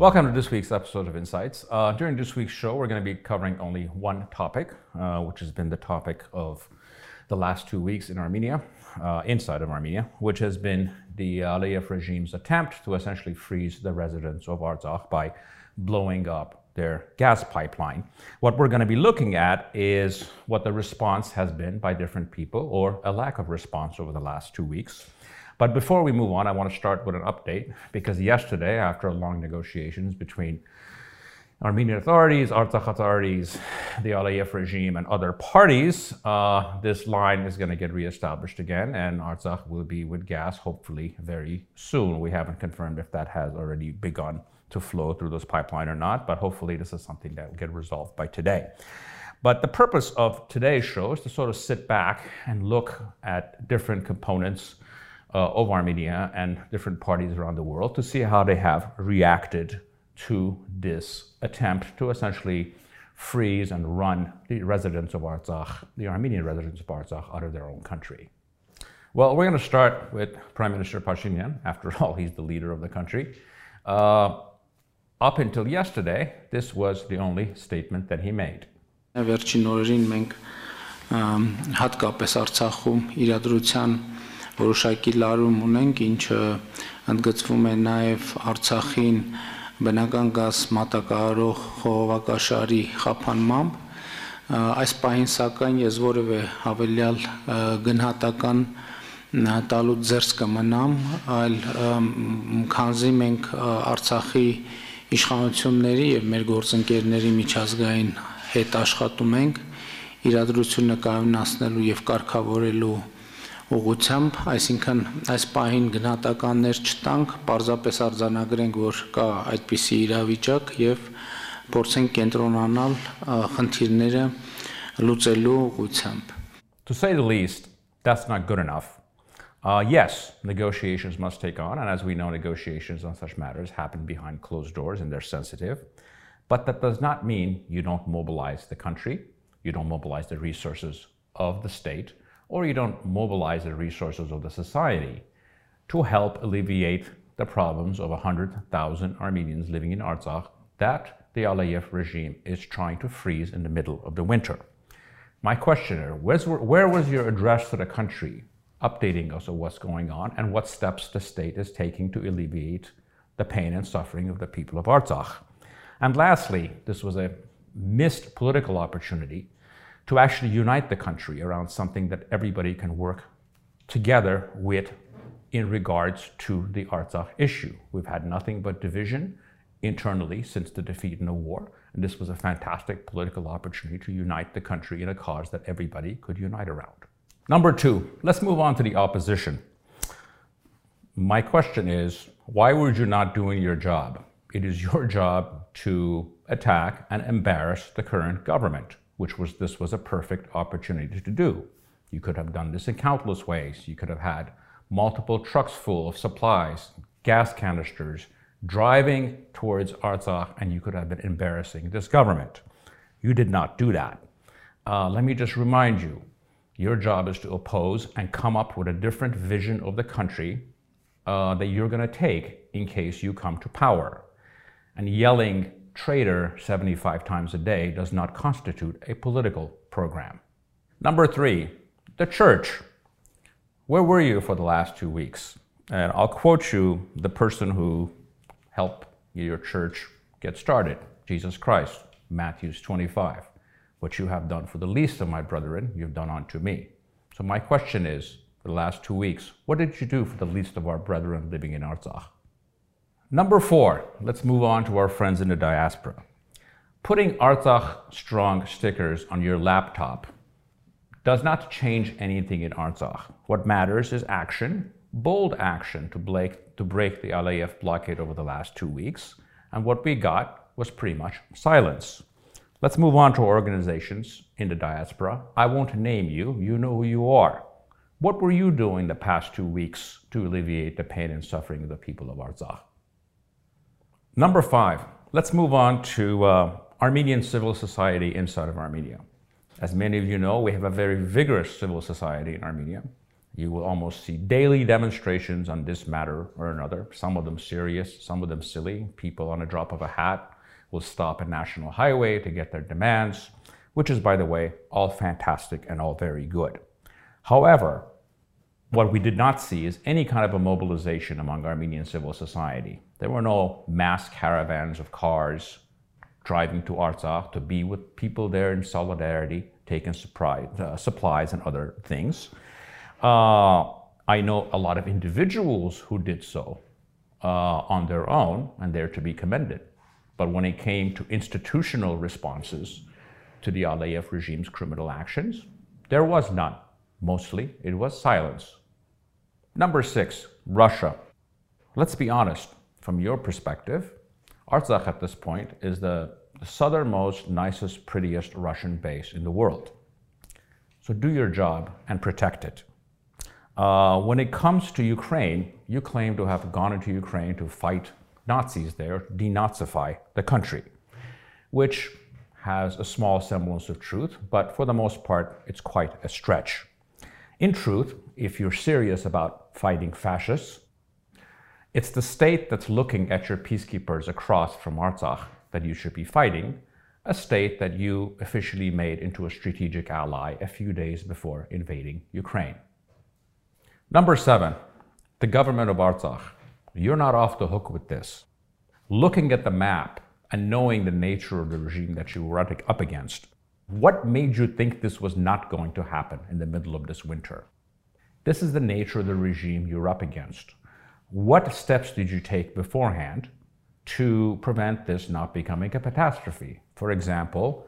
Welcome to this week's episode of Insights. Uh, during this week's show, we're going to be covering only one topic, uh, which has been the topic of the last two weeks in Armenia, uh, inside of Armenia, which has been the Aliyev regime's attempt to essentially freeze the residents of Artsakh by blowing up their gas pipeline. What we're going to be looking at is what the response has been by different people or a lack of response over the last two weeks. But before we move on, I want to start with an update because yesterday, after long negotiations between Armenian authorities, Artsakh authorities, the Aliyev regime, and other parties, uh, this line is going to get reestablished again, and Artsakh will be with gas hopefully very soon. We haven't confirmed if that has already begun to flow through this pipeline or not, but hopefully this is something that will get resolved by today. But the purpose of today's show is to sort of sit back and look at different components uh, of Armenia and different parties around the world to see how they have reacted to this attempt to essentially freeze and run the residents of Artsakh, the Armenian residents of Artsakh, out of their own country. Well, we're going to start with Prime Minister Pashinyan. After all, he's the leader of the country. Uh, up until yesterday, this was the only statement that he made. Վերջին օրերին մենք հատկապես Արցախում իրադրության որոշակի լարում ունենք, ինչը ընդգծվում է նաև Արցախին բնական գազ մատակարարող խողովակաշարի խափանմամբ այս պահին սակայն ես որևէ հավելյալ գնահատական տալու ձերս կմնամ, այլ քանզի մենք Արցախի իշխանությունների եւ մեր գործընկերների միջազգային հետ աշխատում ենք իրադրությունը կայունացնելու եւ կարգավորելու ուղությամբ, այսինքն այս պահին գնահատականներ չտանք, պարզապես արձանագրենք, որ կա այդպիսի իրավիճակ եւ փորձենք կենտրոնանալ խնդիրները լուծելու ուղությամբ։ To say the least, that's not good enough. Uh, yes, negotiations must take on, and as we know, negotiations on such matters happen behind closed doors and they're sensitive. But that does not mean you don't mobilize the country, you don't mobilize the resources of the state, or you don't mobilize the resources of the society to help alleviate the problems of 100,000 Armenians living in Artsakh that the Aliyev regime is trying to freeze in the middle of the winter. My questioner, where was your address to the country updating us of what's going on and what steps the state is taking to alleviate the pain and suffering of the people of Artsakh? And lastly, this was a missed political opportunity to actually unite the country around something that everybody can work together with in regards to the Artsakh issue. We've had nothing but division internally since the defeat in the war, and this was a fantastic political opportunity to unite the country in a cause that everybody could unite around. Number two, let's move on to the opposition. My question is why were you not doing your job? It is your job to attack and embarrass the current government which was this was a perfect opportunity to do. You could have done this in countless ways. You could have had multiple trucks full of supplies, gas canisters, driving towards Artsakh, and you could have been embarrassing this government. You did not do that. Uh, let me just remind you your job is to oppose and come up with a different vision of the country uh, that you're going to take in case you come to power. And yelling traitor 75 times a day does not constitute a political program. Number three, the church. Where were you for the last two weeks? And I'll quote you the person who helped your church get started Jesus Christ, Matthew 25. What you have done for the least of my brethren, you've done unto me. So, my question is for the last two weeks, what did you do for the least of our brethren living in Artsakh? Number four, let's move on to our friends in the diaspora. Putting Artsakh Strong stickers on your laptop does not change anything in Artsakh. What matters is action, bold action to break, to break the Aliyev blockade over the last two weeks. And what we got was pretty much silence. Let's move on to organizations in the diaspora. I won't name you, you know who you are. What were you doing the past two weeks to alleviate the pain and suffering of the people of Artsakh? Number five, let's move on to uh, Armenian civil society inside of Armenia. As many of you know, we have a very vigorous civil society in Armenia. You will almost see daily demonstrations on this matter or another, some of them serious, some of them silly. People on a drop of a hat will stop a national highway to get their demands, which is, by the way, all fantastic and all very good. However, what we did not see is any kind of a mobilization among Armenian civil society. There were no mass caravans of cars driving to Artsakh to be with people there in solidarity, taking surprise, uh, supplies and other things. Uh, I know a lot of individuals who did so uh, on their own, and they're to be commended. But when it came to institutional responses to the Aliyev regime's criminal actions, there was none. Mostly, it was silence. Number six, Russia. Let's be honest, from your perspective, Artsakh at this point is the, the southernmost, nicest, prettiest Russian base in the world. So do your job and protect it. Uh, when it comes to Ukraine, you claim to have gone into Ukraine to fight Nazis there, denazify the country, which has a small semblance of truth, but for the most part, it's quite a stretch. In truth, if you're serious about fighting fascists, it's the state that's looking at your peacekeepers across from Artsakh that you should be fighting, a state that you officially made into a strategic ally a few days before invading Ukraine. Number seven, the government of Artsakh. You're not off the hook with this. Looking at the map and knowing the nature of the regime that you were up against, what made you think this was not going to happen in the middle of this winter? This is the nature of the regime you're up against. What steps did you take beforehand to prevent this not becoming a catastrophe? For example,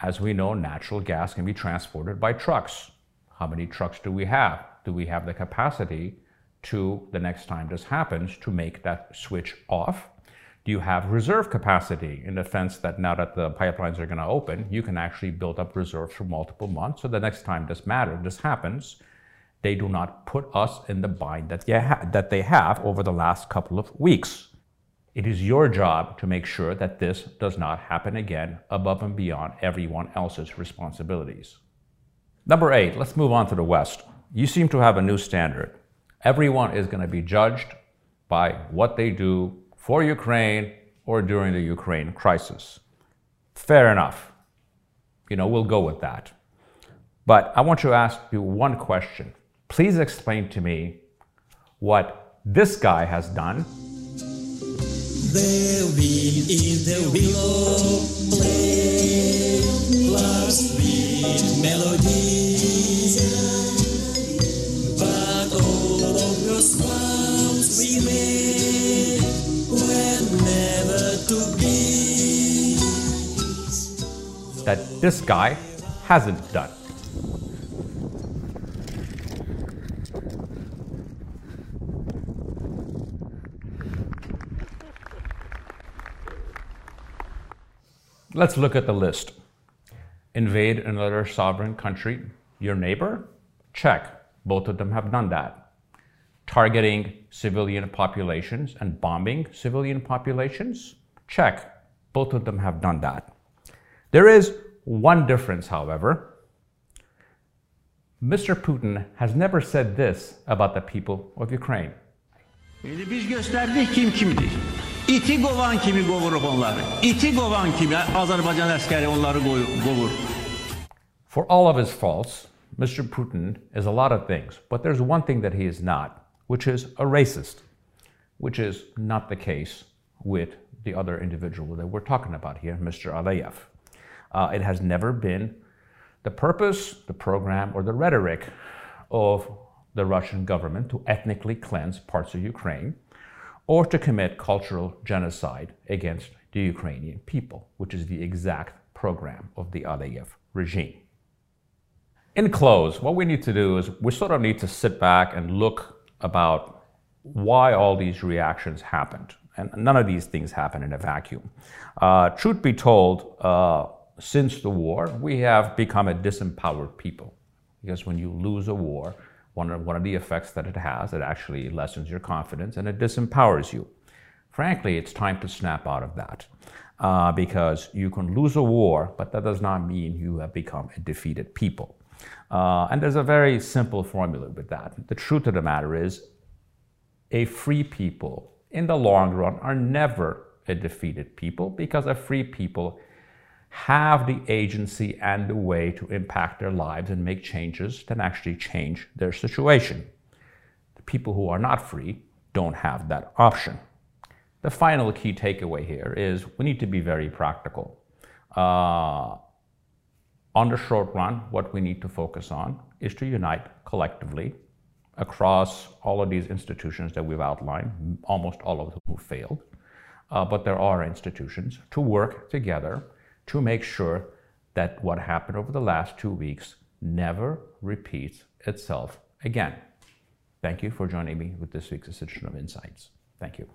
as we know, natural gas can be transported by trucks. How many trucks do we have? Do we have the capacity to, the next time this happens, to make that switch off? Do you have reserve capacity in the sense that now that the pipelines are going to open, you can actually build up reserves for multiple months? So the next time this matter, this happens, they do not put us in the bind that they, ha- that they have over the last couple of weeks. It is your job to make sure that this does not happen again above and beyond everyone else's responsibilities. Number eight, let's move on to the West. You seem to have a new standard. Everyone is going to be judged by what they do for Ukraine or during the Ukraine crisis. Fair enough. You know, we'll go with that. But I want to ask you one question. Please explain to me what this guy has done. The the willow play last that this guy hasn't done. Let's look at the list. Invade another sovereign country, your neighbor? Check. Both of them have done that targeting civilian populations and bombing civilian populations? Check. Both of them have done that. There is one difference, however. Mr. Putin has never said this about the people of Ukraine. biz gösterdik kim kimdir. İti kovan kimi onları. İti kovan kimi Azerbaycan askeri onları kovur. For all of his faults, Mr. Putin is a lot of things, but there's one thing that he is not which is a racist, which is not the case with the other individual that we're talking about here, Mr. Aliyev. Uh, it has never been the purpose, the program, or the rhetoric of the Russian government to ethnically cleanse parts of Ukraine or to commit cultural genocide against the Ukrainian people, which is the exact program of the Aliyev regime. In close, what we need to do is we sort of need to sit back and look about why all these reactions happened. And none of these things happen in a vacuum. Uh, truth be told, uh, since the war, we have become a disempowered people. Because when you lose a war, one of, one of the effects that it has, it actually lessens your confidence and it disempowers you. Frankly, it's time to snap out of that. Uh, because you can lose a war, but that does not mean you have become a defeated people. Uh, and there's a very simple formula with that. The truth of the matter is, a free people in the long run are never a defeated people because a free people have the agency and the way to impact their lives and make changes that actually change their situation. The people who are not free don't have that option. The final key takeaway here is we need to be very practical. Uh, on the short run, what we need to focus on is to unite collectively across all of these institutions that we've outlined, almost all of them who failed. Uh, but there are institutions to work together to make sure that what happened over the last two weeks never repeats itself again. Thank you for joining me with this week's edition of Insights. Thank you.